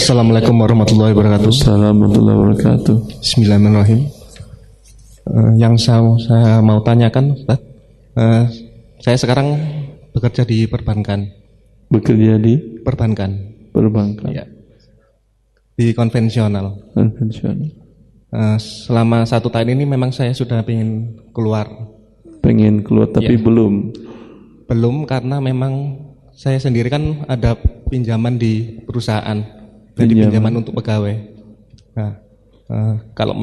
Assalamualaikum warahmatullahi wabarakatuh. Assalamualaikum warahmatullahi wabarakatuh. Bismillahirrahmanirrahim. Uh, yang saya, saya mau tanyakan, Ustaz, uh, saya sekarang bekerja di perbankan. Bekerja di Perbankan. perbankan Ya. Di konvensional. konvensional. Uh, selama satu tahun ini memang saya sudah ingin keluar. Pengen keluar tapi Ya. belum. Belum karena memang saya sendiri kan ada pinjaman di perusahaan. Jadi Pinjaman. pinjaman untuk pegawai. Nah, uh, kalau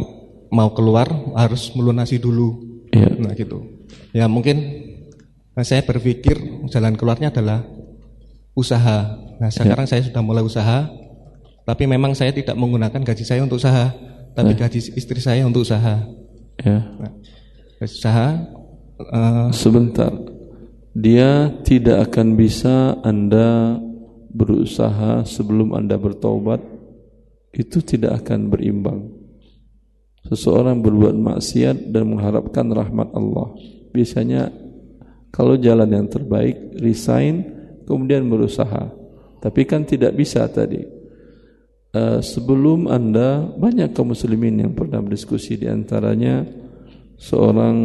mau keluar harus melunasi dulu. Ya. Nah gitu. Ya mungkin nah, saya berpikir jalan keluarnya adalah usaha. Nah sekarang saya sudah mulai usaha, tapi memang saya tidak menggunakan gaji saya untuk usaha, tapi gaji istri saya untuk usaha. Ya. Nah, usaha eh, Sebentar. Dia tidak akan bisa Anda berusaha sebelum Anda bertaubat. Itu tidak akan berimbang. Seseorang berbuat maksiat dan mengharapkan rahmat Allah. Biasanya kalau jalan yang terbaik resign kemudian berusaha. Tapi kan tidak bisa tadi. Eh, sebelum Anda banyak kaum muslimin yang pernah berdiskusi di antaranya seorang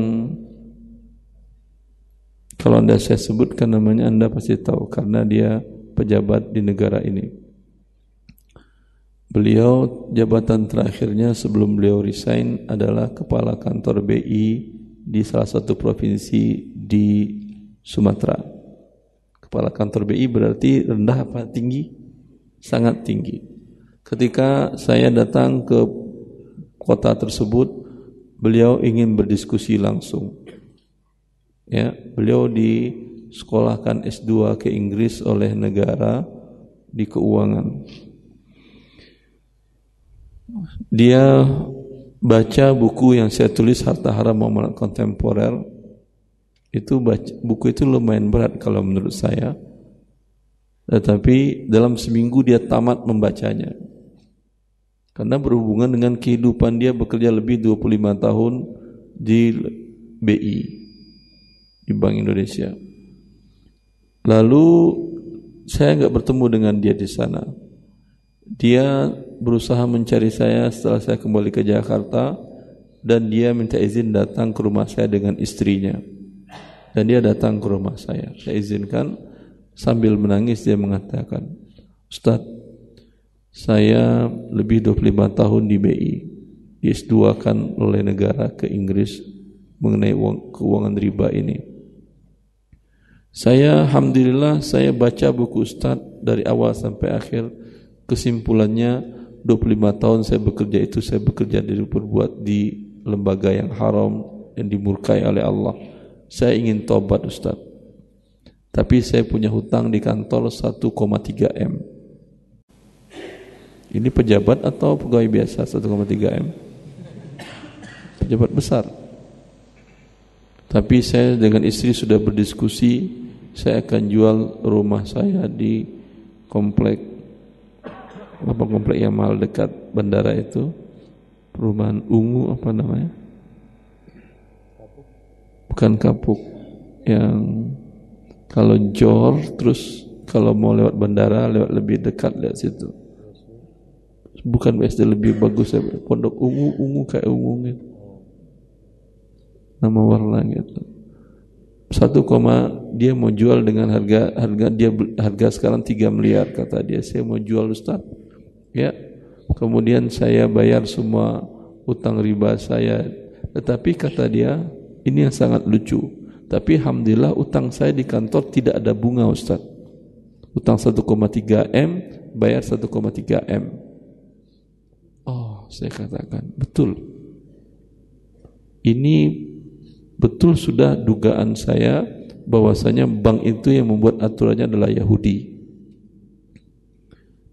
kalau anda saya sebutkan namanya anda pasti tahu karena dia pejabat di negara ini. Beliau jabatan terakhirnya sebelum beliau resign adalah kepala kantor BI di salah satu provinsi di Sumatera. Kepala kantor BI berarti rendah apa tinggi? Sangat tinggi. Ketika saya datang ke kota tersebut, beliau ingin berdiskusi langsung. Ya, beliau disekolahkan S2 ke Inggris oleh negara di keuangan. Dia baca buku yang saya tulis Harta Haram Muamalat Kontemporer. Itu baca, buku itu lumayan berat kalau menurut saya. Tetapi dalam seminggu dia tamat membacanya. Karena berhubungan dengan kehidupan dia bekerja lebih 25 tahun di BI di Bank Indonesia. Lalu saya nggak bertemu dengan dia di sana. Dia berusaha mencari saya setelah saya kembali ke Jakarta dan dia minta izin datang ke rumah saya dengan istrinya. Dan dia datang ke rumah saya. Saya izinkan sambil menangis dia mengatakan, "Ustaz, saya lebih 25 tahun di BI. Di S2 kan oleh negara ke Inggris mengenai uang, keuangan riba ini. Saya alhamdulillah saya baca buku Ustaz dari awal sampai akhir. Kesimpulannya 25 tahun saya bekerja itu saya bekerja dari berbuat di lembaga yang haram yang dimurkai oleh Allah. Saya ingin tobat Ustaz. Tapi saya punya hutang di kantor 1,3 M. Ini pejabat atau pegawai biasa 1,3 M? Pejabat besar. Tapi saya dengan istri sudah berdiskusi, saya akan jual rumah saya di komplek apa komplek yang mahal dekat bandara itu, perumahan Ungu apa namanya? Bukan kapuk, yang kalau jor terus kalau mau lewat bandara lewat lebih dekat lihat situ. Bukan BSD lebih bagus ya, pondok ungu ungu kayak ungu gitu. Nama warna gitu. Satu koma dia mau jual dengan harga harga dia harga sekarang 3 miliar kata dia saya mau jual Ustaz. Ya. Kemudian saya bayar semua utang riba saya. Tetapi kata dia ini yang sangat lucu. Tapi alhamdulillah utang saya di kantor tidak ada bunga Ustaz. Utang 1,3 M bayar 1,3 M. Oh, saya katakan betul. Ini betul sudah dugaan saya bahwasanya bank itu yang membuat aturannya adalah Yahudi.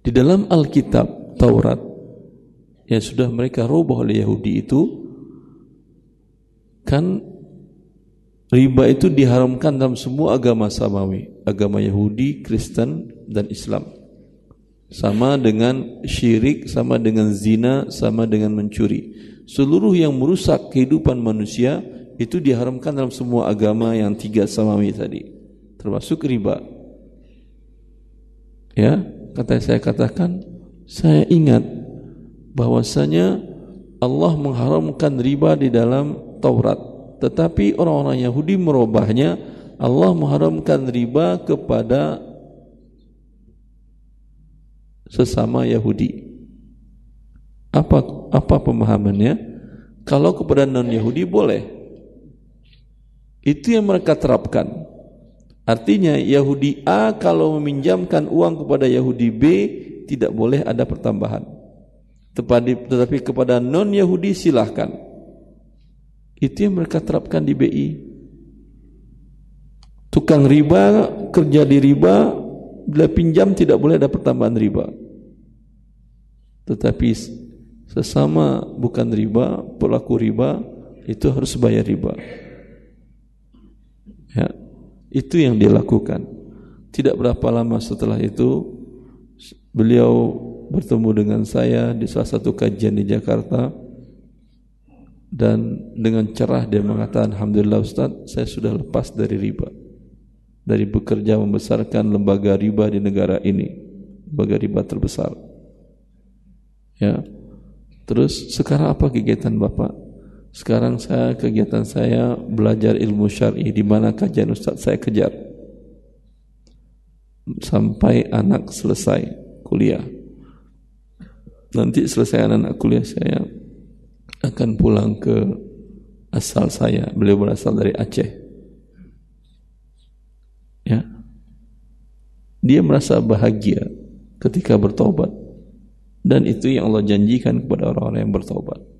Di dalam Alkitab Taurat yang sudah mereka rubah oleh Yahudi itu kan riba itu diharamkan dalam semua agama samawi, agama Yahudi, Kristen dan Islam. Sama dengan syirik, sama dengan zina, sama dengan mencuri. Seluruh yang merusak kehidupan manusia itu diharamkan dalam semua agama yang tiga samawi tadi, termasuk riba. Ya, kata saya katakan saya ingat bahwasanya Allah mengharamkan riba di dalam Taurat. Tetapi orang-orang Yahudi merubahnya Allah mengharamkan riba kepada sesama Yahudi. Apa apa pemahamannya? Kalau kepada non Yahudi boleh itu yang mereka terapkan Artinya Yahudi A kalau meminjamkan uang kepada Yahudi B tidak boleh ada pertambahan. Tetapi kepada non Yahudi silahkan. Itu yang mereka terapkan di BI. Tukang riba kerja di riba bila pinjam tidak boleh ada pertambahan riba. Tetapi sesama bukan riba, pelaku riba itu harus bayar riba. Ya, itu yang dia lakukan. Tidak berapa lama setelah itu beliau bertemu dengan saya di salah satu kajian di Jakarta. Dan dengan cerah dia mengatakan Alhamdulillah Ustaz saya sudah lepas dari riba. Dari bekerja membesarkan lembaga riba di negara ini. Lembaga riba terbesar. Ya. Terus sekarang apa kegiatan Bapak sekarang saya kegiatan saya belajar ilmu syar'i di mana kajian ustaz saya kejar sampai anak selesai kuliah. Nanti selesai anak kuliah saya akan pulang ke asal saya. Beliau berasal dari Aceh. Ya. Dia merasa bahagia ketika bertobat. Dan itu yang Allah janjikan kepada orang-orang yang bertobat.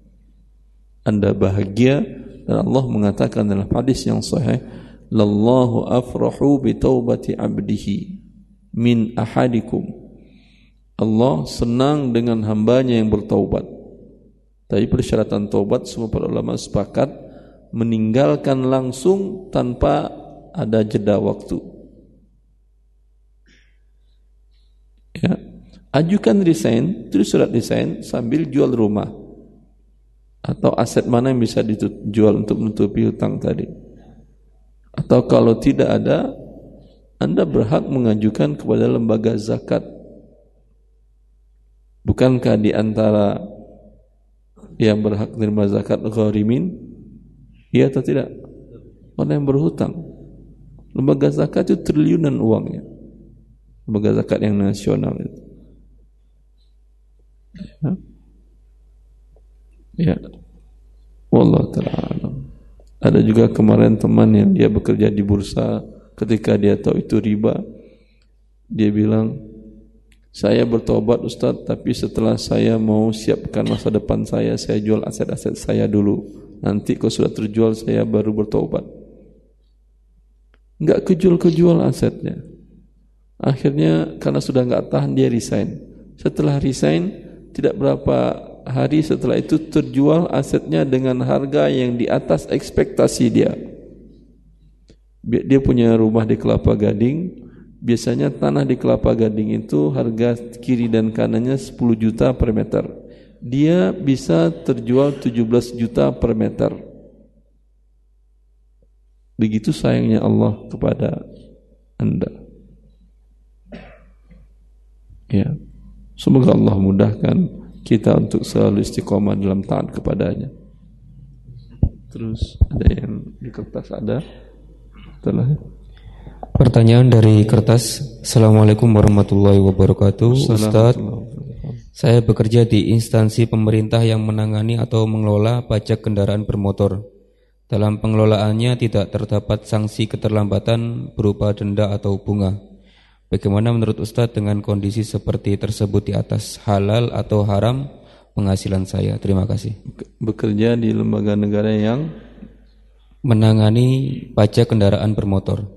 Anda bahagia. Dan Allah mengatakan dalam hadis yang sahih lallahu afrahu bi taubati abdihi min ahadikum. Allah senang dengan hambanya yang bertaubat. Tapi persyaratan taubat semua para ulama sepakat meninggalkan langsung tanpa ada jeda waktu. Ya. Ajukan desain tulis surat desain sambil jual rumah atau aset mana yang bisa dijual untuk menutupi hutang tadi? Atau kalau tidak ada anda berhak mengajukan kepada lembaga zakat. Bukankah di antara yang berhak menerima zakat gharimin? Iya atau tidak? Orang yang berhutang. Lembaga zakat itu triliunan uangnya. Lembaga zakat yang nasional itu. Ya. Ya. Wallah ta'ala Ada juga kemarin teman yang dia bekerja di bursa ketika dia tahu itu riba dia bilang saya bertobat Ustaz tapi setelah saya mau siapkan masa depan saya saya jual aset-aset saya dulu. Nanti kalau sudah terjual saya baru bertobat. Enggak kejual-kejual asetnya. Akhirnya karena sudah enggak tahan dia resign. Setelah resign tidak berapa hari setelah itu terjual asetnya dengan harga yang di atas ekspektasi dia. Dia punya rumah di Kelapa Gading, biasanya tanah di Kelapa Gading itu harga kiri dan kanannya 10 juta per meter. Dia bisa terjual 17 juta per meter. Begitu sayangnya Allah kepada Anda. Ya. Semoga Allah mudahkan kita untuk selalu istiqomah dalam taat kepadanya. Terus ada yang di kertas ada? Setelah Pertanyaan dari kertas. Assalamualaikum warahmatullahi wabarakatuh. Ustaz, saya bekerja di instansi pemerintah yang menangani atau mengelola pajak kendaraan bermotor. Dalam pengelolaannya tidak terdapat sanksi keterlambatan berupa denda atau bunga. Bagaimana menurut Ustadz dengan kondisi seperti tersebut di atas halal atau haram penghasilan saya? Terima kasih. Bekerja di lembaga negara yang menangani pajak kendaraan bermotor.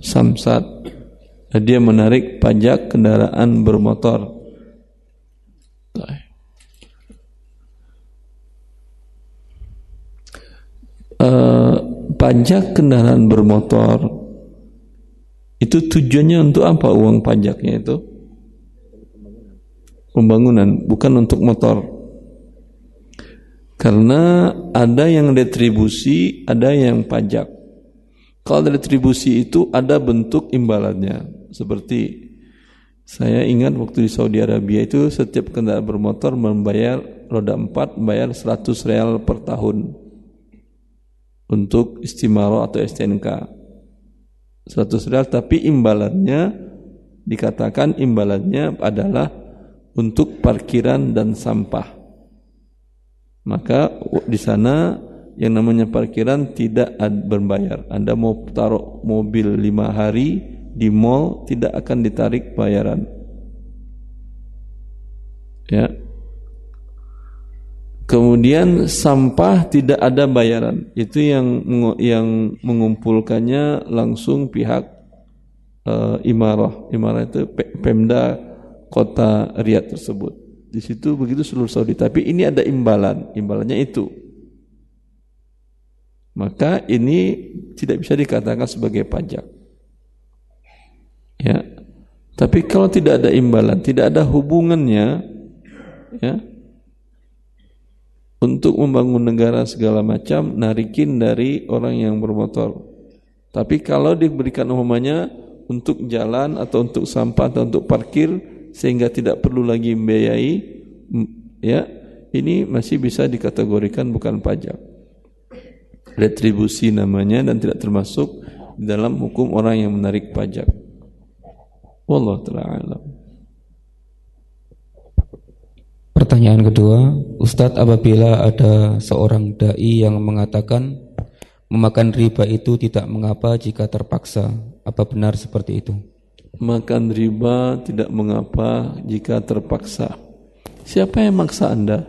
Samsat. Dia menarik pajak kendaraan bermotor. uh, pajak kendaraan bermotor itu tujuannya untuk apa uang pajaknya itu? Pembangunan, bukan untuk motor. Karena ada yang retribusi, ada yang pajak. Kalau retribusi itu ada bentuk imbalannya. Seperti saya ingat waktu di Saudi Arabia itu setiap kendaraan bermotor membayar roda 4 membayar 100 real per tahun untuk istimaro atau STNK. 100 real tapi imbalannya dikatakan imbalannya adalah untuk parkiran dan sampah. Maka di sana yang namanya parkiran tidak berbayar. Anda mau taruh mobil lima hari di mall tidak akan ditarik bayaran. Ya. Kemudian sampah tidak ada bayaran. Itu yang yang mengumpulkannya langsung pihak uh, imarah. Imarah itu Pemda kota Riyadh tersebut. Di situ begitu seluruh Saudi. Tapi ini ada imbalan. Imbalannya itu maka ini tidak bisa dikatakan sebagai pajak. Ya. Tapi kalau tidak ada imbalan, tidak ada hubungannya ya untuk membangun negara segala macam narikin dari orang yang bermotor. Tapi kalau diberikan umpamanya untuk jalan atau untuk sampah atau untuk parkir sehingga tidak perlu lagi membiayai ya ini masih bisa dikategorikan bukan pajak retribusi namanya dan tidak termasuk dalam hukum orang yang menarik pajak. Wallahu taala Pertanyaan kedua, Ustadz apabila ada seorang dai yang mengatakan memakan riba itu tidak mengapa jika terpaksa, apa benar seperti itu? Makan riba tidak mengapa jika terpaksa. Siapa yang maksa Anda?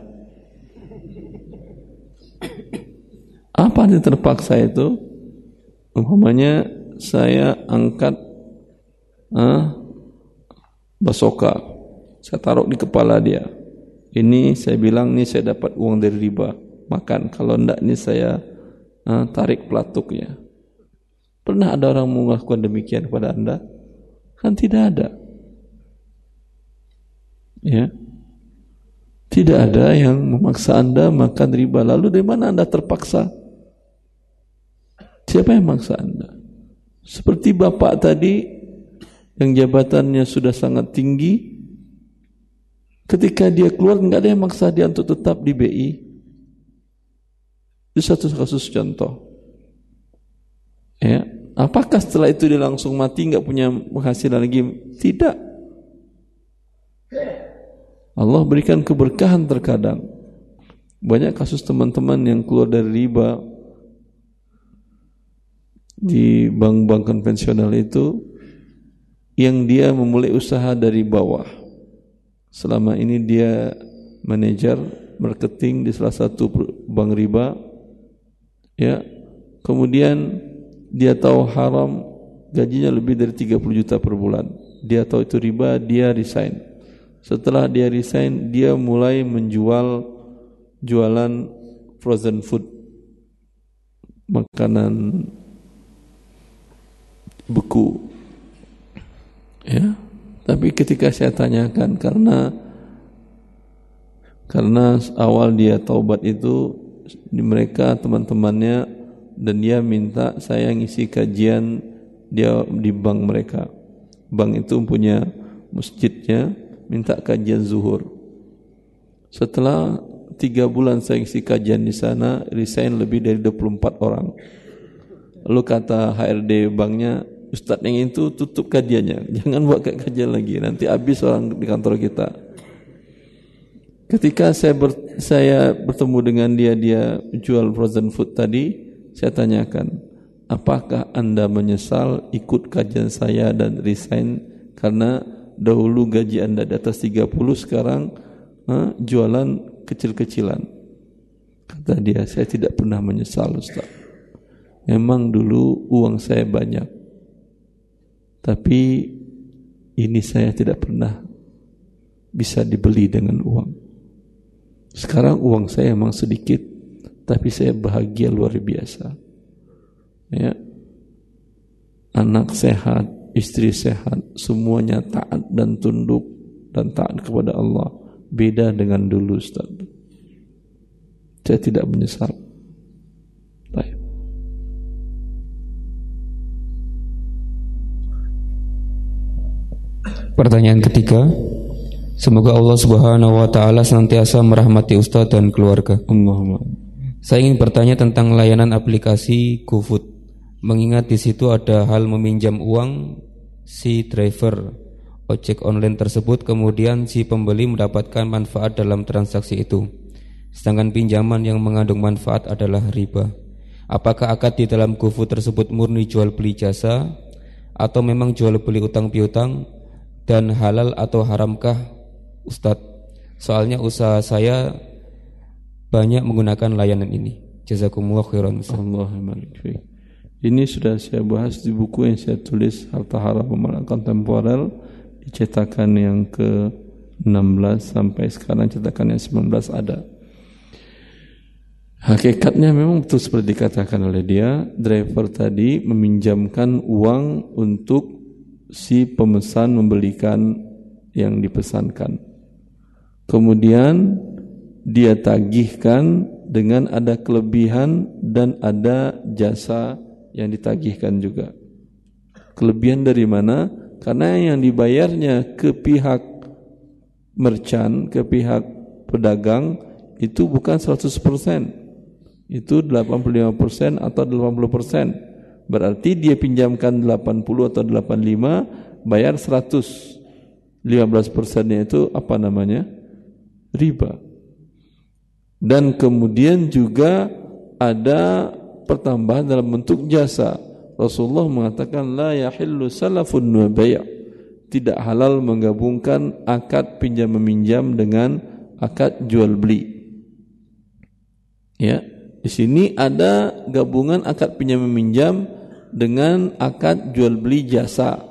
Apa yang terpaksa itu? Umpamanya saya angkat ah, basoka, saya taruh di kepala dia. Ini saya bilang ini saya dapat uang dari riba, makan. Kalau enggak ini saya ah, tarik pelatuknya. Pernah ada orang melakukan demikian kepada anda? Kan tidak ada. Ya, tidak ada yang memaksa anda makan riba. Lalu dari mana anda terpaksa? Siapa yang maksa Anda? Seperti Bapak tadi yang jabatannya sudah sangat tinggi, ketika dia keluar nggak ada yang maksa dia untuk tetap di BI. Itu satu kasus contoh. Ya, apakah setelah itu dia langsung mati nggak punya penghasilan lagi? Tidak. Allah berikan keberkahan terkadang. Banyak kasus teman-teman yang keluar dari riba, di bank-bank konvensional itu yang dia memulai usaha dari bawah. Selama ini dia manajer marketing di salah satu bank riba. Ya. Kemudian dia tahu haram gajinya lebih dari 30 juta per bulan. Dia tahu itu riba, dia resign. Setelah dia resign, dia mulai menjual jualan frozen food. Makanan beku. Ya. Tapi ketika saya tanyakan karena karena awal dia taubat itu di mereka teman-temannya dan dia minta saya ngisi kajian dia di bank mereka. Bank itu punya masjidnya, minta kajian zuhur. Setelah tiga bulan saya ngisi kajian di sana, resign lebih dari 24 orang. Lalu kata HRD banknya, Ustadz yang itu tutup kajiannya, jangan buat kajian lagi, nanti habis orang di kantor kita. Ketika saya ber, saya bertemu dengan dia, dia jual frozen food tadi, saya tanyakan, apakah anda menyesal ikut kajian saya dan resign karena dahulu gaji anda di atas 30 sekarang ha, jualan kecil-kecilan. Kata dia, saya tidak pernah menyesal Ustaz. Memang dulu uang saya banyak tapi ini saya tidak pernah bisa dibeli dengan uang. Sekarang uang saya memang sedikit, tapi saya bahagia luar biasa. Ya. Anak sehat, istri sehat, semuanya taat dan tunduk dan taat kepada Allah. Beda dengan dulu Ustaz. Saya tidak menyesal. Pertanyaan ketiga. Semoga Allah Subhanahu wa taala senantiasa merahmati Ustadz dan keluarga. Allahumma. Saya ingin bertanya tentang layanan aplikasi GoFood. Mengingat di situ ada hal meminjam uang si driver ojek online tersebut kemudian si pembeli mendapatkan manfaat dalam transaksi itu. Sedangkan pinjaman yang mengandung manfaat adalah riba. Apakah akad di dalam GoFood tersebut murni jual beli jasa atau memang jual beli utang piutang dan halal atau haramkah Ustadz? Soalnya usaha saya banyak menggunakan layanan ini. Jazakumullah khairan. Ini sudah saya bahas di buku yang saya tulis Harta Haram Pemalang Kontemporer Dicetakan yang ke-16 sampai sekarang cetakan yang 19 ada. Hakikatnya memang betul seperti dikatakan oleh dia, driver tadi meminjamkan uang untuk si pemesan membelikan yang dipesankan. Kemudian dia tagihkan dengan ada kelebihan dan ada jasa yang ditagihkan juga. Kelebihan dari mana? Karena yang dibayarnya ke pihak merchant, ke pihak pedagang itu bukan 100% itu 85% atau 80%. Berarti dia pinjamkan 80 atau 85, bayar 100. 15 persennya itu apa namanya? Riba. Dan kemudian juga ada pertambahan dalam bentuk jasa. Rasulullah mengatakan la yahillu salafun wa bay'. Tidak halal menggabungkan akad pinjam meminjam dengan akad jual beli. Ya, di sini ada gabungan akad pinjam meminjam dengan akad jual beli jasa,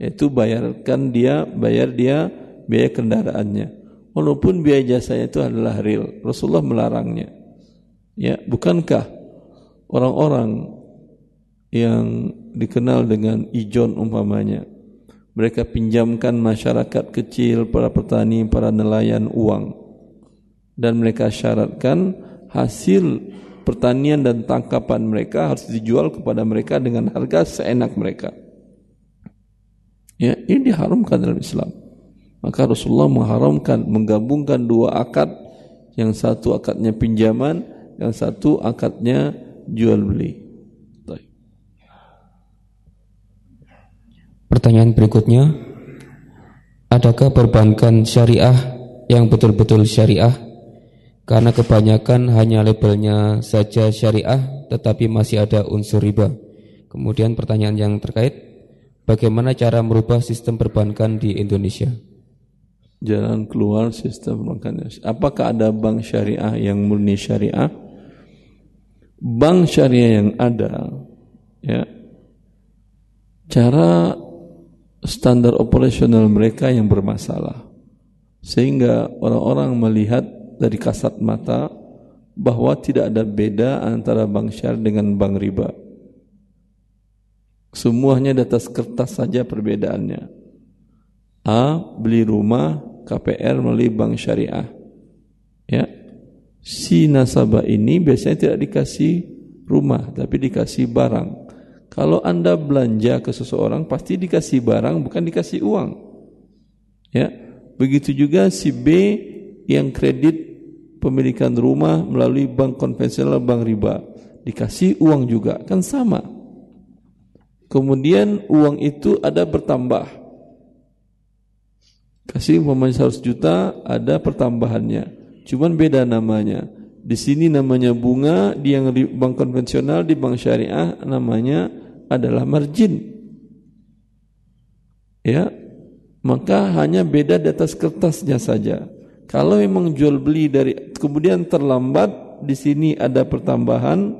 yaitu bayarkan dia, bayar dia biaya kendaraannya. Walaupun biaya jasanya itu adalah real, Rasulullah melarangnya. Ya, bukankah orang-orang yang dikenal dengan ijon umpamanya, mereka pinjamkan masyarakat kecil, para petani, para nelayan uang, dan mereka syaratkan hasil pertanian dan tangkapan mereka harus dijual kepada mereka dengan harga seenak mereka. Ya, ini diharamkan dalam Islam. Maka Rasulullah mengharamkan menggabungkan dua akad, yang satu akadnya pinjaman, yang satu akadnya jual beli. Pertanyaan berikutnya, adakah perbankan syariah yang betul-betul syariah karena kebanyakan hanya labelnya saja syariah tetapi masih ada unsur riba. Kemudian pertanyaan yang terkait bagaimana cara merubah sistem perbankan di Indonesia? Jalan keluar sistem perbankan. Apakah ada bank syariah yang murni syariah? Bank syariah yang ada ya cara standar operasional mereka yang bermasalah sehingga orang-orang melihat dari kasat mata bahwa tidak ada beda antara bank syariah dengan bank riba. Semuanya di atas kertas saja perbedaannya. A beli rumah KPR melalui bank syariah. Ya. Si nasabah ini biasanya tidak dikasih rumah tapi dikasih barang. Kalau Anda belanja ke seseorang pasti dikasih barang bukan dikasih uang. Ya. Begitu juga si B yang kredit pemilikan rumah melalui bank konvensional bank riba. Dikasih uang juga kan sama. Kemudian uang itu ada bertambah. Kasih umpamanya 100 juta ada pertambahannya. Cuman beda namanya. Di sini namanya bunga di yang bank konvensional di bank syariah namanya adalah margin. Ya maka hanya beda di atas kertasnya saja kalau memang jual beli dari kemudian terlambat di sini ada pertambahan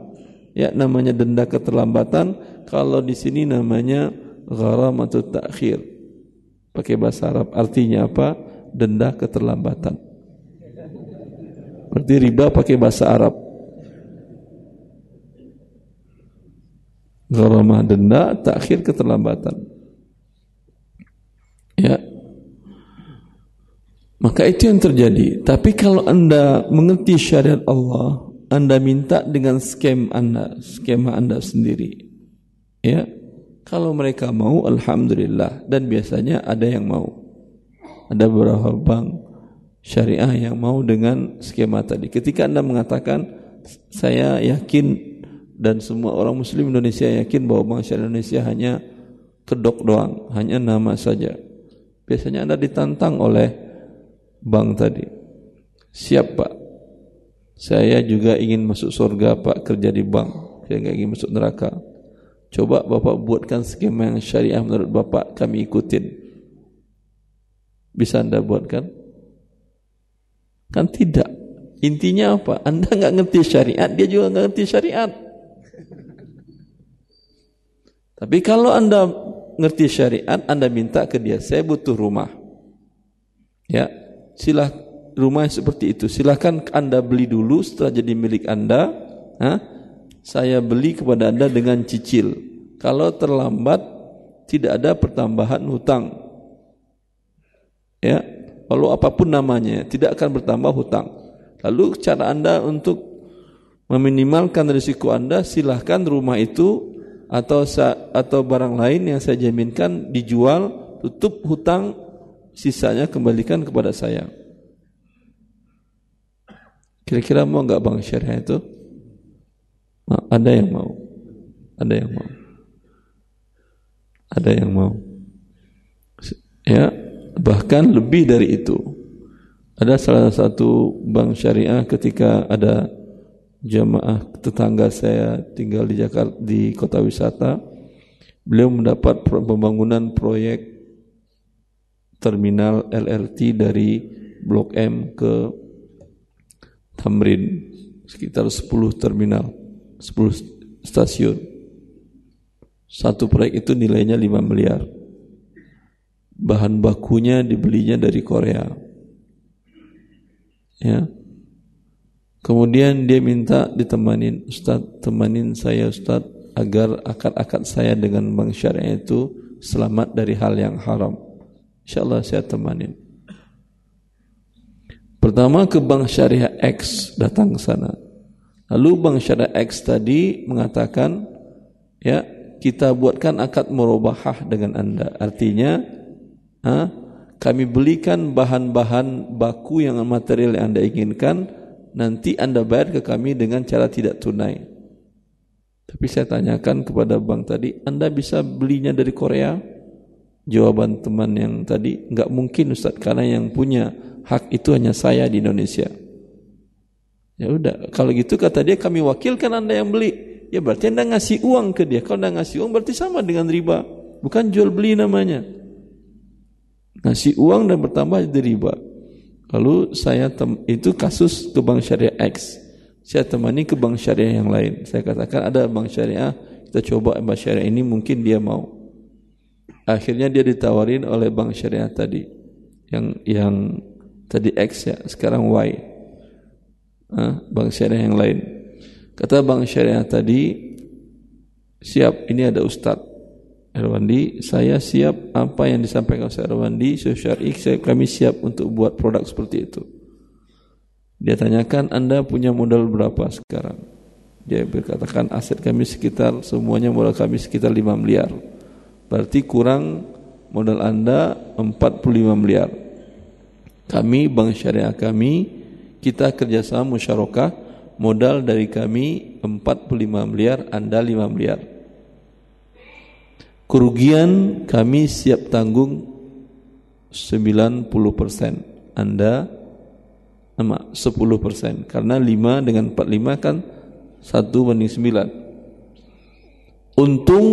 ya namanya denda keterlambatan. Kalau di sini namanya atau takhir. Pakai bahasa Arab artinya apa? Denda keterlambatan. Berarti riba pakai bahasa Arab. Gharamah denda takhir keterlambatan. Ya maka itu yang terjadi. Tapi kalau anda mengerti syariat Allah, anda minta dengan skem anda, skema anda sendiri. Ya, Kalau mereka mau, alhamdulillah. Dan biasanya ada yang mau. Ada beberapa bank syariah yang mau dengan skema tadi. Ketika anda mengatakan, saya yakin dan semua orang Muslim Indonesia yakin bahwa bank syariah Indonesia hanya kedok doang, hanya nama saja. Biasanya anda ditantang oleh bank tadi. Siap pak, saya juga ingin masuk surga pak kerja di bank. Saya nggak ingin masuk neraka. Coba Bapak buatkan skema yang syariah menurut Bapak kami ikutin. Bisa Anda buatkan? Kan tidak. Intinya apa? Anda nggak ngerti syariat, dia juga nggak ngerti syariat. Tapi kalau Anda ngerti syariat, Anda minta ke dia, saya butuh rumah. Ya, silah rumah seperti itu. Silahkan Anda beli dulu setelah jadi milik Anda. Ha? saya beli kepada Anda dengan cicil. Kalau terlambat tidak ada pertambahan hutang. Ya, lalu apa pun namanya tidak akan bertambah hutang. Lalu cara Anda untuk meminimalkan risiko Anda silahkan rumah itu atau atau barang lain yang saya jaminkan dijual tutup hutang sisanya kembalikan kepada saya. Kira-kira mau nggak bang syariah itu? Ada yang mau. Ada yang mau. Ada yang mau. Ya, bahkan lebih dari itu. Ada salah satu bank syariah ketika ada jamaah tetangga saya tinggal di Jakarta di kota wisata, beliau mendapat pembangunan proyek terminal LRT dari Blok M ke Tamrin sekitar 10 terminal 10 stasiun. Satu proyek itu nilainya 5 miliar. Bahan bakunya dibelinya dari Korea. Ya. Kemudian dia minta ditemanin, Ustaz, temanin saya Ustaz agar akad-akad saya dengan bank syariah itu selamat dari hal yang haram. InsyaAllah saya temanin. Pertama ke bank syariah X datang ke sana Lalu Bank Syariah X tadi mengatakan, ya kita buatkan akad murabahah dengan anda. Artinya, ha, kami belikan bahan-bahan baku yang material yang anda inginkan, nanti anda bayar ke kami dengan cara tidak tunai. Tapi saya tanyakan kepada bank tadi, anda bisa belinya dari Korea? Jawaban teman yang tadi, enggak mungkin Ustaz, karena yang punya hak itu hanya saya di Indonesia. Ya udah, kalau gitu kata dia kami wakilkan Anda yang beli. Ya berarti Anda ngasih uang ke dia. Kalau Anda ngasih uang berarti sama dengan riba. Bukan jual beli namanya. Ngasih uang dan bertambah jadi riba. Lalu saya itu kasus ke bank syariah X. Saya temani ke bank syariah yang lain. Saya katakan ada bank syariah, kita coba bank syariah ini mungkin dia mau. Akhirnya dia ditawarin oleh bank syariah tadi. Yang yang tadi X ya, sekarang Y bank syariah yang lain. Kata bank syariah tadi, siap ini ada Ustadz Erwandi, saya siap apa yang disampaikan Ustaz Erwandi, Syar'i, kami siap untuk buat produk seperti itu. Dia tanyakan, Anda punya modal berapa sekarang? Dia berkatakan aset kami sekitar, semuanya modal kami sekitar 5 miliar. Berarti kurang modal Anda 45 miliar. Kami, bank syariah kami, kita kerjasama musyarakah modal dari kami 45 miliar anda 5 miliar. Kerugian kami siap tanggung 90 persen. Anda sama 10 persen. Karena 5 dengan 45 kan 1 banding 9 untung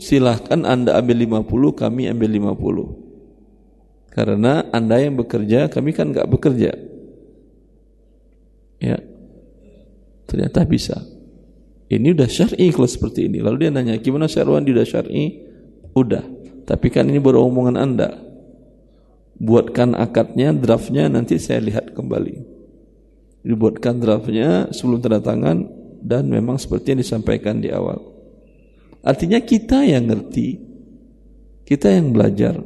silahkan anda ambil 50 kami ambil 50 karena anda yang bekerja kami kan enggak bekerja Ya. Ternyata bisa. Ini udah syar'i kalau seperti ini. Lalu dia nanya, gimana syarwan di udah syar'i? Udah. Tapi kan ini baru omongan Anda. Buatkan akadnya, draftnya nanti saya lihat kembali. Dibuatkan draftnya sebelum tanda tangan dan memang seperti yang disampaikan di awal. Artinya kita yang ngerti, kita yang belajar.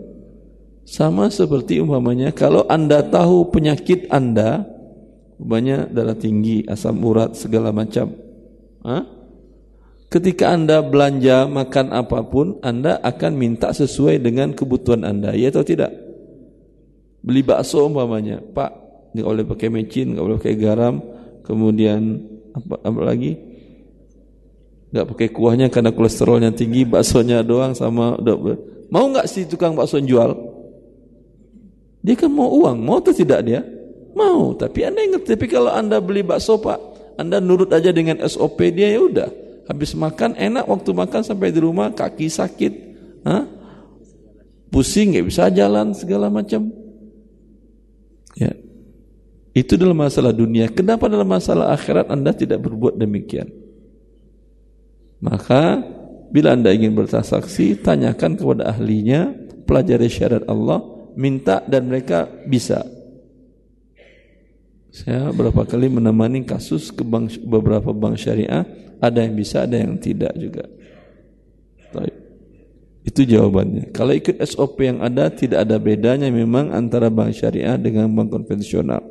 Sama seperti umpamanya kalau Anda tahu penyakit Anda, banyak darah tinggi, asam urat segala macam. Hah? Ketika Anda belanja makan apa pun, Anda akan minta sesuai dengan kebutuhan Anda, ya atau tidak? Beli bakso umpamanya, Pak, nggak boleh pakai mecin, nggak boleh pakai garam, kemudian apa, apa lagi? Nggak pakai kuahnya karena kolesterolnya tinggi, baksonya doang sama mau nggak si tukang bakso jual? Dia kan mau uang, mau atau tidak dia? Mau, tapi Anda ingat, tapi kalau Anda beli bakso Pak, Anda nurut aja dengan SOP dia ya udah habis makan enak waktu makan sampai di rumah kaki sakit Hah? pusing nggak bisa jalan segala macam ya itu dalam masalah dunia kenapa dalam masalah akhirat anda tidak berbuat demikian maka bila anda ingin bertransaksi tanyakan kepada ahlinya pelajari syariat Allah minta dan mereka bisa saya berapa kali menemani kasus ke bank, beberapa bank syariah ada yang bisa, ada yang tidak juga. Itu jawabannya. Kalau ikut SOP yang ada, tidak ada bedanya memang antara bank syariah dengan bank konvensional.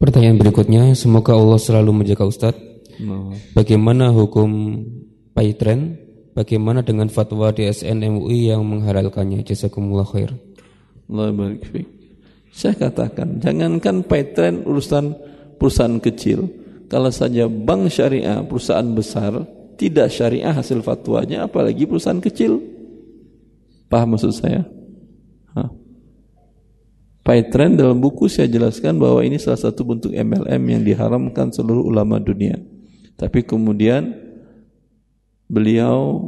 Pertanyaan berikutnya, semoga Allah selalu menjaga Ustadz. Bagaimana hukum paytren? Bagaimana dengan fatwa DSN MUI yang menghalalkannya? Jazakumullah khair. Allah barik Saya katakan, jangankan paytren urusan perusahaan kecil, kalau saja bank syariah, perusahaan besar, tidak syariah hasil fatwanya, apalagi perusahaan kecil. Paham maksud saya? Paitren dalam buku saya jelaskan bahwa ini salah satu bentuk MLM yang diharamkan seluruh ulama dunia. Tapi kemudian beliau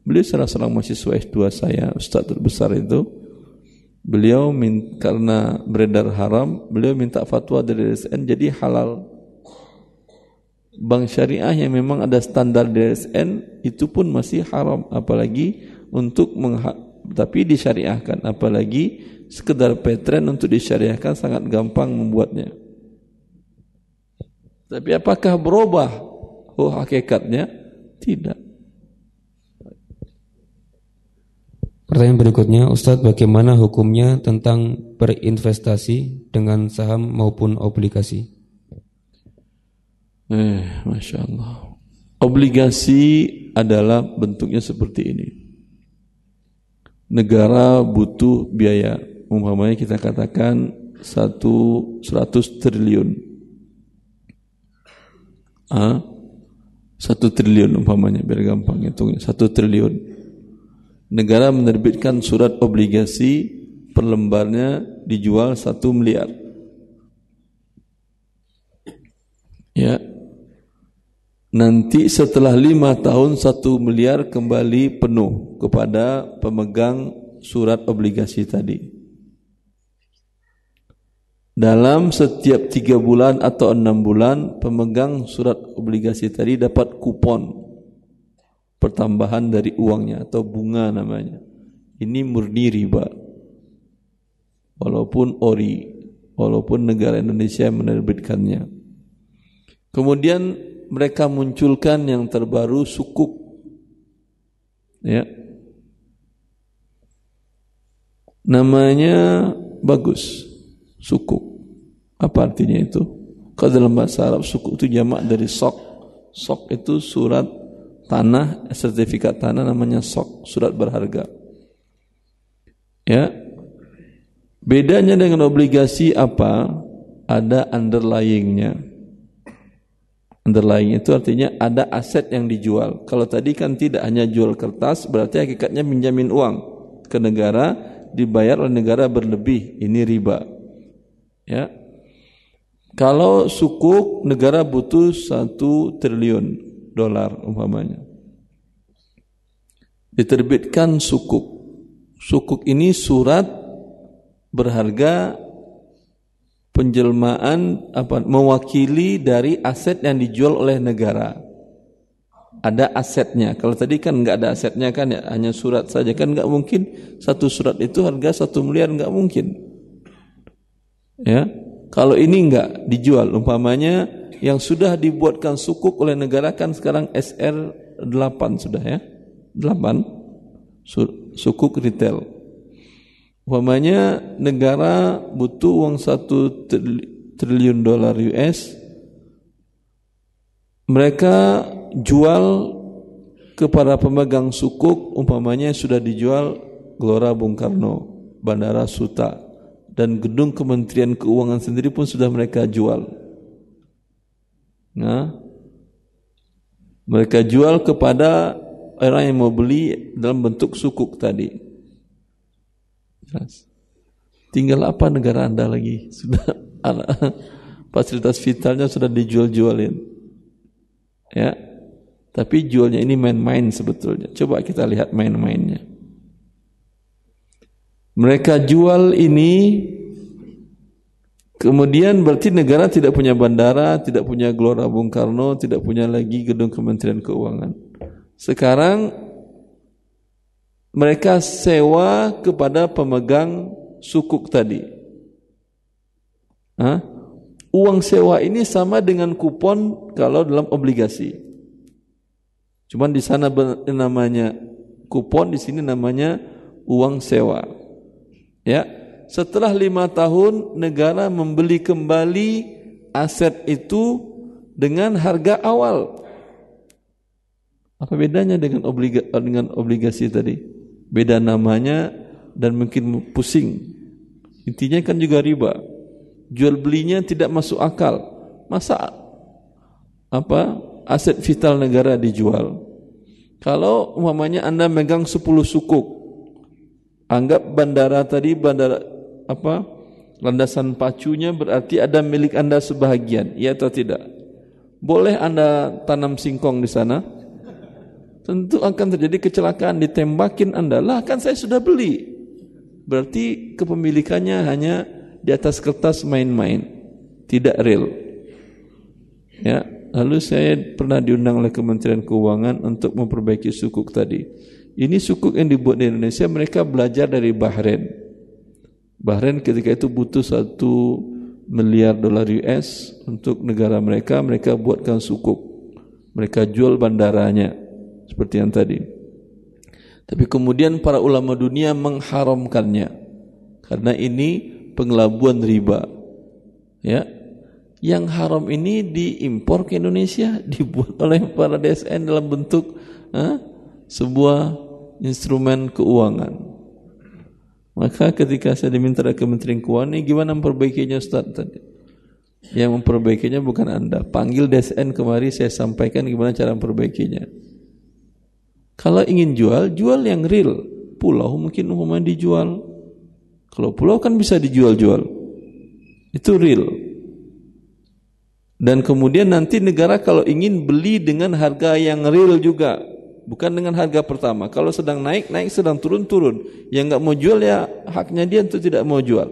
beliau salah seorang mahasiswa S2 saya, ustaz terbesar itu, Beliau min, karena beredar haram, beliau minta fatwa dari DSN jadi halal. Bank syariah yang memang ada standar DSN itu pun masih haram apalagi untuk tapi disyariahkan apalagi sekedar petren untuk disyariahkan sangat gampang membuatnya. Tapi apakah berubah oh hakikatnya? Tidak. Pertanyaan berikutnya, Ustadz bagaimana hukumnya tentang berinvestasi dengan saham maupun obligasi? Eh, Masya Allah. Obligasi adalah bentuknya seperti ini. Negara butuh biaya. Umpamanya kita katakan satu seratus triliun. Ah, satu triliun umpamanya biar gampang hitungnya. Satu triliun negara menerbitkan surat obligasi per lembarnya dijual satu miliar. Ya, nanti setelah lima tahun satu miliar kembali penuh kepada pemegang surat obligasi tadi. Dalam setiap tiga bulan atau enam bulan, pemegang surat obligasi tadi dapat kupon pertambahan dari uangnya atau bunga namanya. Ini murni riba. Walaupun ori, walaupun negara Indonesia menerbitkannya. Kemudian mereka munculkan yang terbaru sukuk. Ya. Namanya bagus. Sukuk. Apa artinya itu? Kalau dalam bahasa Arab sukuk itu jamak dari sok. Sok itu surat tanah, sertifikat tanah namanya sok, surat berharga. Ya. Bedanya dengan obligasi apa? Ada underlyingnya. Underlying itu artinya ada aset yang dijual. Kalau tadi kan tidak hanya jual kertas, berarti hakikatnya minjamin uang ke negara, dibayar oleh negara berlebih. Ini riba. Ya. Kalau sukuk negara butuh satu triliun dolar umpamanya. Diterbitkan sukuk. Sukuk ini surat berharga penjelmaan apa mewakili dari aset yang dijual oleh negara. Ada asetnya. Kalau tadi kan nggak ada asetnya kan ya hanya surat saja kan nggak mungkin satu surat itu harga satu miliar nggak mungkin. Ya, kalau ini nggak dijual umpamanya yang sudah dibuatkan sukuk oleh negara kan sekarang SR 8 sudah ya. 8 sukuk retail. Umpamanya negara butuh uang 1 triliun dolar US mereka jual kepada pemegang sukuk umpamanya sudah dijual Gelora Bung Karno, Bandara Suta dan gedung Kementerian Keuangan sendiri pun sudah mereka jual. Nah, mereka jual kepada orang yang mau beli dalam bentuk sukuk tadi. Tinggal apa negara Anda lagi? Sudah fasilitas vitalnya sudah dijual-jualin. Ya. Tapi jualnya ini main-main sebetulnya. Coba kita lihat main-mainnya. Mereka jual ini Kemudian berarti negara tidak punya bandara, tidak punya Gelora Bung Karno, tidak punya lagi gedung Kementerian Keuangan. Sekarang mereka sewa kepada pemegang sukuk tadi. Hah? Uang sewa ini sama dengan kupon kalau dalam obligasi. Cuman di sana namanya kupon, di sini namanya uang sewa. Ya, setelah lima tahun negara membeli kembali aset itu dengan harga awal. Apa bedanya dengan obliga, dengan obligasi tadi? Beda namanya dan mungkin pusing. Intinya kan juga riba. Jual belinya tidak masuk akal. Masa apa aset vital negara dijual? Kalau umpamanya Anda megang 10 sukuk, anggap bandara tadi bandara apa? Landasan pacunya berarti ada milik Anda sebahagian, iya atau tidak? Boleh Anda tanam singkong di sana? tentu akan terjadi kecelakaan ditembakin Anda. Lah kan saya sudah beli. Berarti kepemilikannya hanya di atas kertas main-main, tidak real. Ya, lalu saya pernah diundang oleh Kementerian Keuangan untuk memperbaiki sukuk tadi. Ini sukuk yang dibuat di Indonesia mereka belajar dari Bahrain. Bahrain ketika itu butuh satu miliar dolar US untuk negara mereka, mereka buatkan sukuk. Mereka jual bandaranya seperti yang tadi. Tapi kemudian para ulama dunia mengharamkannya karena ini pengelabuan riba. Ya. Yang haram ini diimpor ke Indonesia, dibuat oleh para DSN dalam bentuk ha, sebuah instrumen keuangan. Maka ketika saya diminta dari Kementerian Keuangan ini gimana memperbaikinya Ustaz tadi? Yang memperbaikinya bukan Anda. Panggil DSN kemari saya sampaikan gimana cara memperbaikinya. Kalau ingin jual, jual yang real. Pulau mungkin umumnya dijual. Kalau pulau kan bisa dijual-jual. Itu real. Dan kemudian nanti negara kalau ingin beli dengan harga yang real juga. Bukan dengan harga pertama. Kalau sedang naik, naik. Sedang turun, turun. Yang nggak mau jual ya haknya dia untuk tidak mau jual.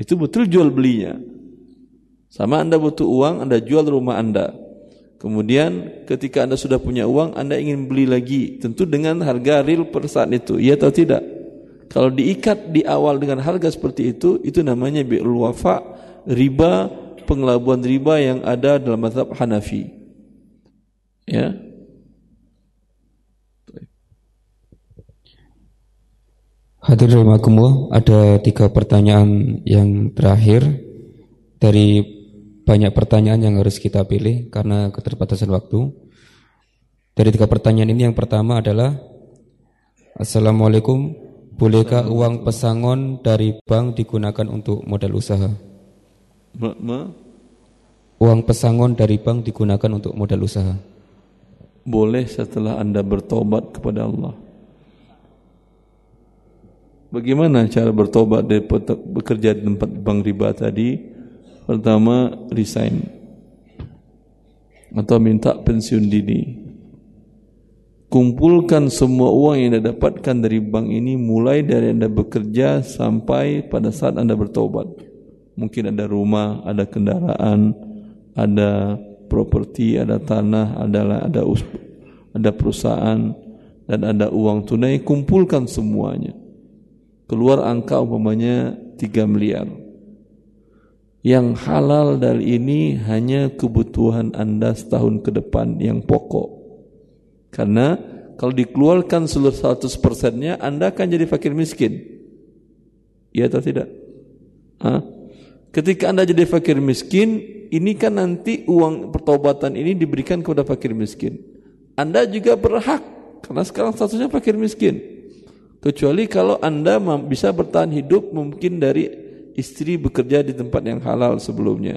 Itu betul jual belinya. Sama Anda butuh uang, Anda jual rumah Anda. Kemudian ketika Anda sudah punya uang, Anda ingin beli lagi, tentu dengan harga real per saat itu, iya atau tidak? Kalau diikat di awal dengan harga seperti itu, itu namanya bi'ul wafa, riba, pengelabuan riba yang ada dalam mazhab Hanafi. Ya. Hadirin rahimakumullah, ada tiga pertanyaan yang terakhir dari banyak pertanyaan yang harus kita pilih karena keterbatasan waktu. Dari tiga pertanyaan ini yang pertama adalah Assalamualaikum, bolehkah uang pesangon dari bank digunakan untuk modal usaha? Ma, ma? Uang pesangon dari bank digunakan untuk modal usaha. Boleh setelah Anda bertobat kepada Allah. Bagaimana cara bertobat dari bekerja di tempat bank riba tadi? Pertama resign atau minta pensiun dini. Kumpulkan semua uang yang Anda dapatkan dari bank ini mulai dari Anda bekerja sampai pada saat Anda bertobat. Mungkin ada rumah, ada kendaraan, ada properti, ada tanah, ada ada ada perusahaan dan ada uang tunai, kumpulkan semuanya. Keluar angka umpamanya 3 miliar yang halal dari ini hanya kebutuhan Anda setahun ke depan yang pokok. Karena kalau dikeluarkan seluruh 100 persennya, Anda akan jadi fakir miskin. Iya atau tidak? Hah? Ketika Anda jadi fakir miskin, ini kan nanti uang pertobatan ini diberikan kepada fakir miskin. Anda juga berhak karena sekarang statusnya fakir miskin. Kecuali kalau Anda bisa bertahan hidup mungkin dari istri bekerja di tempat yang halal sebelumnya.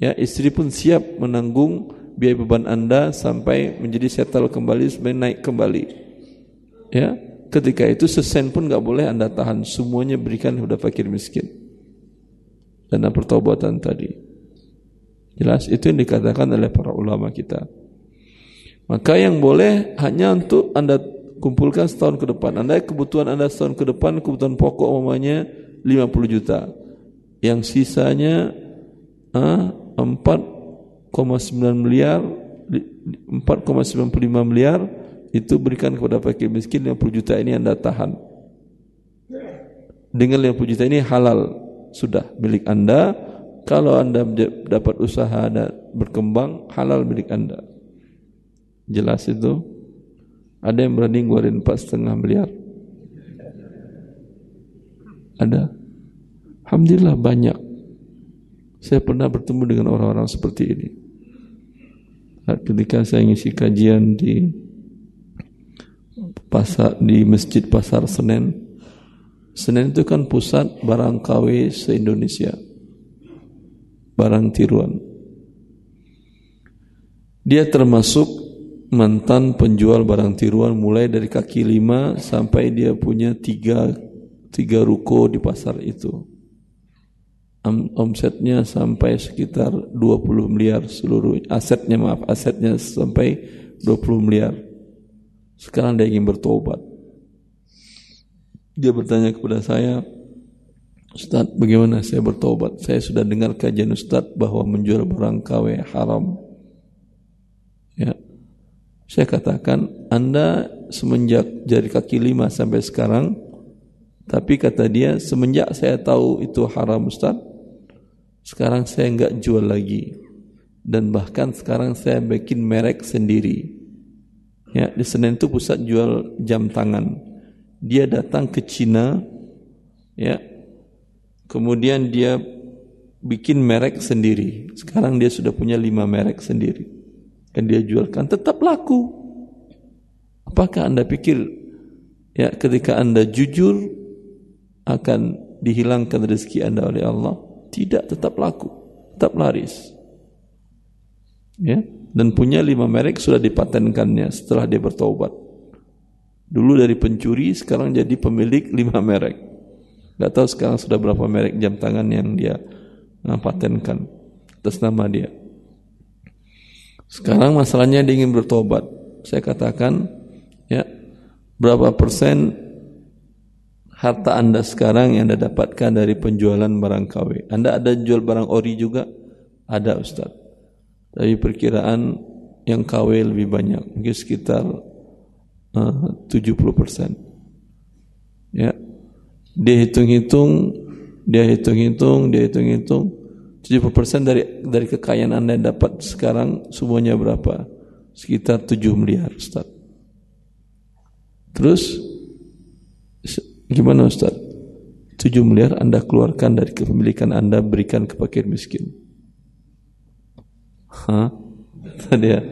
Ya, istri pun siap menanggung biaya beban Anda sampai menjadi settle kembali, sampai naik kembali. Ya, ketika itu sesen pun nggak boleh Anda tahan, semuanya berikan kepada fakir miskin. Dana pertobatan tadi. Jelas itu yang dikatakan oleh para ulama kita. Maka yang boleh hanya untuk Anda kumpulkan setahun ke depan. Anda kebutuhan Anda setahun ke depan, kebutuhan pokok umumnya 50 juta. Yang sisanya ah, 4,9 miliar 4,95 miliar itu berikan kepada fakir miskin 50 juta ini Anda tahan. Dengan 50 juta ini halal sudah milik Anda. Kalau Anda dapat usaha dan berkembang halal milik Anda. Jelas itu? Ada yang berani ngeluarin setengah miliar? Ada? Alhamdulillah banyak. Saya pernah bertemu dengan orang-orang seperti ini. Ketika saya ngisi kajian di pasar di masjid pasar Senen. Senen itu kan pusat barang KW se-Indonesia. Barang tiruan. Dia termasuk mantan penjual barang tiruan mulai dari kaki lima sampai dia punya tiga, tiga ruko di pasar itu. Omsetnya sampai sekitar 20 miliar seluruh asetnya maaf asetnya sampai 20 miliar. Sekarang dia ingin bertobat. Dia bertanya kepada saya, Ustaz, bagaimana saya bertobat? Saya sudah dengar kajian Ustaz bahwa menjual barang KW haram. Ya, saya katakan, Anda semenjak jari kaki lima sampai sekarang, tapi kata dia, semenjak saya tahu itu haram Ustaz, sekarang saya enggak jual lagi. Dan bahkan sekarang saya bikin merek sendiri. Ya, di Senen itu pusat jual jam tangan. Dia datang ke Cina, ya, kemudian dia bikin merek sendiri. Sekarang dia sudah punya lima merek sendiri yang dia jualkan tetap laku. Apakah Anda pikir ya ketika Anda jujur akan dihilangkan rezeki Anda oleh Allah? Tidak, tetap laku, tetap laris. Ya, dan punya lima merek sudah dipatenkannya setelah dia bertobat. Dulu dari pencuri, sekarang jadi pemilik lima merek. Gak tahu sekarang sudah berapa merek jam tangan yang dia patenkan atas nama dia. Sekarang masalahnya dia ingin bertobat. Saya katakan, ya, berapa persen harta Anda sekarang yang Anda dapatkan dari penjualan barang KW? Anda ada jual barang ori juga? Ada Ustaz. Tapi perkiraan yang KW lebih banyak, mungkin sekitar uh, 70 persen. Ya, dia hitung-hitung, dia hitung-hitung, dia hitung-hitung, 70% dari dari kekayaan Anda yang dapat sekarang semuanya berapa? Sekitar 7 miliar, Ustaz. Terus gimana Ustaz? 7 miliar Anda keluarkan dari kepemilikan Anda berikan ke fakir miskin. Hah? Tadi ya.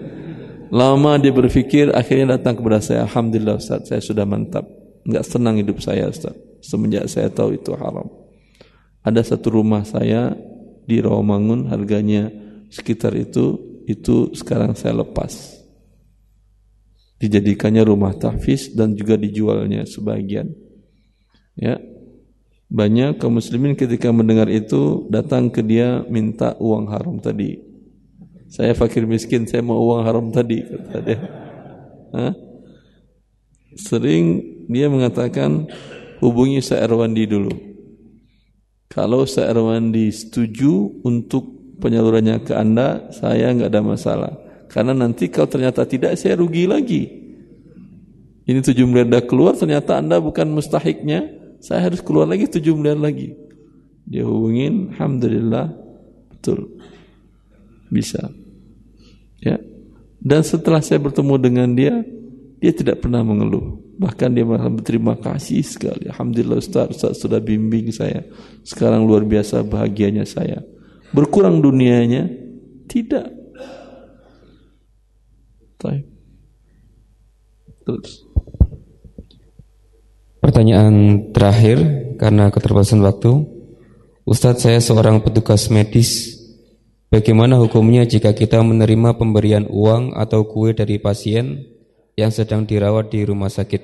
Lama dia berpikir akhirnya datang kepada saya. Alhamdulillah Ustaz, saya sudah mantap. Enggak senang hidup saya Ustaz. Semenjak saya tahu itu haram. Ada satu rumah saya di Rawamangun harganya sekitar itu itu sekarang saya lepas. Dijadikannya rumah tahfiz dan juga dijualnya sebagian. Ya banyak kaum muslimin ketika mendengar itu datang ke dia minta uang haram tadi. Saya fakir miskin saya mau uang haram tadi kata dia. Hah? sering dia mengatakan hubungi Ustaz Erwandi dulu kalau Ustaz Erwandi setuju untuk penyalurannya ke Anda, saya enggak ada masalah. Karena nanti kalau ternyata tidak, saya rugi lagi. Ini 7 miliar dah keluar, ternyata Anda bukan mustahiknya, saya harus keluar lagi 7 miliar lagi. Dia hubungin, Alhamdulillah, betul. Bisa. Ya. Dan setelah saya bertemu dengan dia, dia tidak pernah mengeluh. Bahkan dia merasa berterima kasih sekali. Alhamdulillah Ustaz, Ustaz sudah bimbing saya. Sekarang luar biasa bahagianya saya. Berkurang dunianya, Tidak. Baik. Terus. Pertanyaan terakhir karena keterbatasan waktu. Ustadz saya seorang petugas medis. Bagaimana hukumnya jika kita menerima pemberian uang atau kue dari pasien yang sedang dirawat di rumah sakit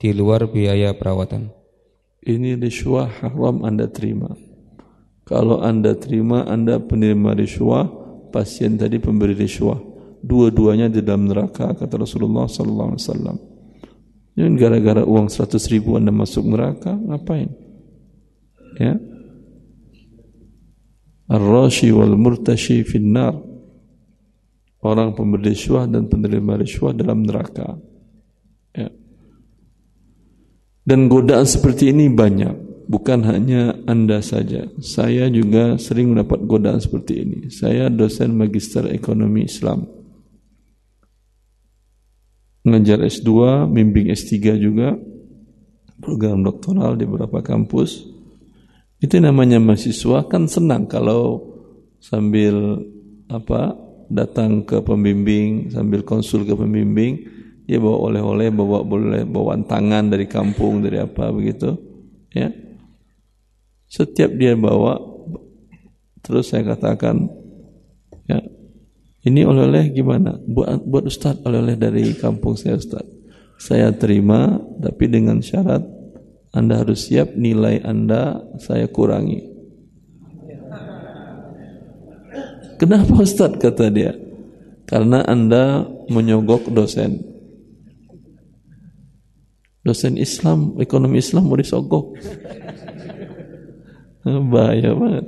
di luar biaya perawatan? Ini riswah haram Anda terima. Kalau Anda terima, Anda penerima riswah, pasien tadi pemberi riswah. Dua-duanya di dalam neraka kata Rasulullah sallallahu alaihi wasallam. Jangan gara-gara uang 100 ribu Anda masuk neraka, ngapain? Ya. Ar-rashi wal murtashi finnar. Orang pemberi riswah dan penerima riswah dalam neraka. Ya. Dan godaan seperti ini banyak, bukan hanya Anda saja. Saya juga sering mendapat godaan seperti ini. Saya dosen magister ekonomi Islam. Mengajar S2, bimbing S3 juga, program doktoral di beberapa kampus. Itu namanya mahasiswa kan senang kalau sambil apa datang ke pembimbing sambil konsul ke pembimbing dia bawa oleh-oleh bawa boleh bawaan tangan dari kampung dari apa begitu ya. Setiap dia bawa terus saya katakan ya ini oleh-oleh gimana? Buat buat ustaz oleh-oleh dari kampung saya ustaz. Saya terima tapi dengan syarat anda harus siap nilai anda saya kurangi Kenapa Ustaz kata dia? Karena Anda menyogok dosen. Dosen Islam, ekonomi Islam mau disogok. Bahaya banget.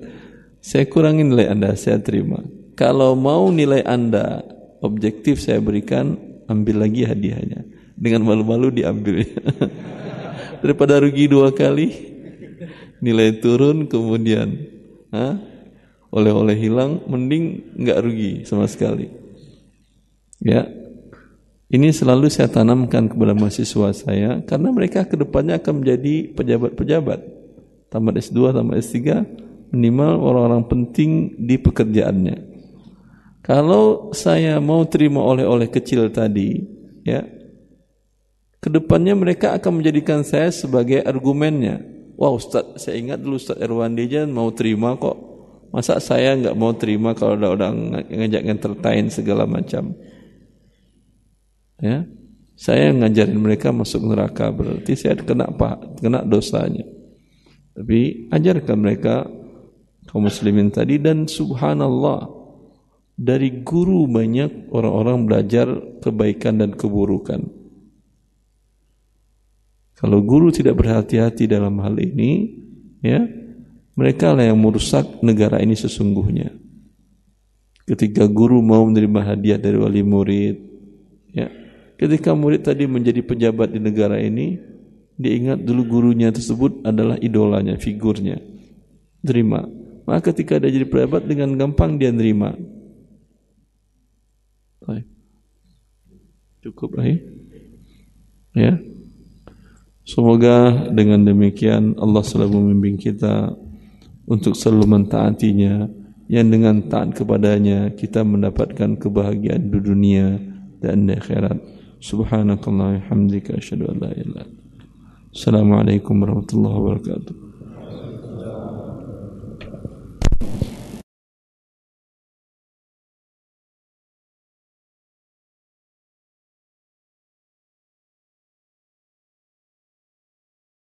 Saya kurangin nilai Anda, saya terima. Kalau mau nilai Anda objektif saya berikan, ambil lagi hadiahnya. Dengan malu-malu diambil. Daripada rugi dua kali, nilai turun kemudian. Hah? Oleh-oleh hilang mending nggak rugi sama sekali. Ya. Ini selalu saya tanamkan kepada mahasiswa saya karena mereka ke depannya akan menjadi pejabat-pejabat. Tamat S2 tamat S3 minimal orang-orang penting di pekerjaannya. Kalau saya mau terima oleh-oleh kecil tadi ya ke depannya mereka akan menjadikan saya sebagai argumennya. Wah Ustaz saya ingat dulu Ustaz Erwan Dejan mau terima kok Masa saya nggak mau terima kalau ada orang ngajak entertain segala macam? Ya, saya ngajarin mereka masuk neraka berarti saya kena apa? Kena dosanya. Tapi ajarkan mereka kaum muslimin tadi dan subhanallah dari guru banyak orang-orang belajar kebaikan dan keburukan. Kalau guru tidak berhati-hati dalam hal ini, ya, mereka lah yang merusak negara ini sesungguhnya. Ketika guru mau menerima hadiah dari wali murid, ya. Ketika murid tadi menjadi pejabat di negara ini, dia ingat dulu gurunya tersebut adalah idolanya, figurnya. Terima. Maka ketika dia jadi pejabat dengan gampang dia nerima. Cukup lah ya. Semoga dengan demikian Allah selalu membimbing kita untuk selalu mentaatinya yang dengan taat kepadanya kita mendapatkan kebahagiaan di dunia dan di akhirat. Subhanakallah hamdika asyhadu an la ilaha Assalamualaikum warahmatullahi wabarakatuh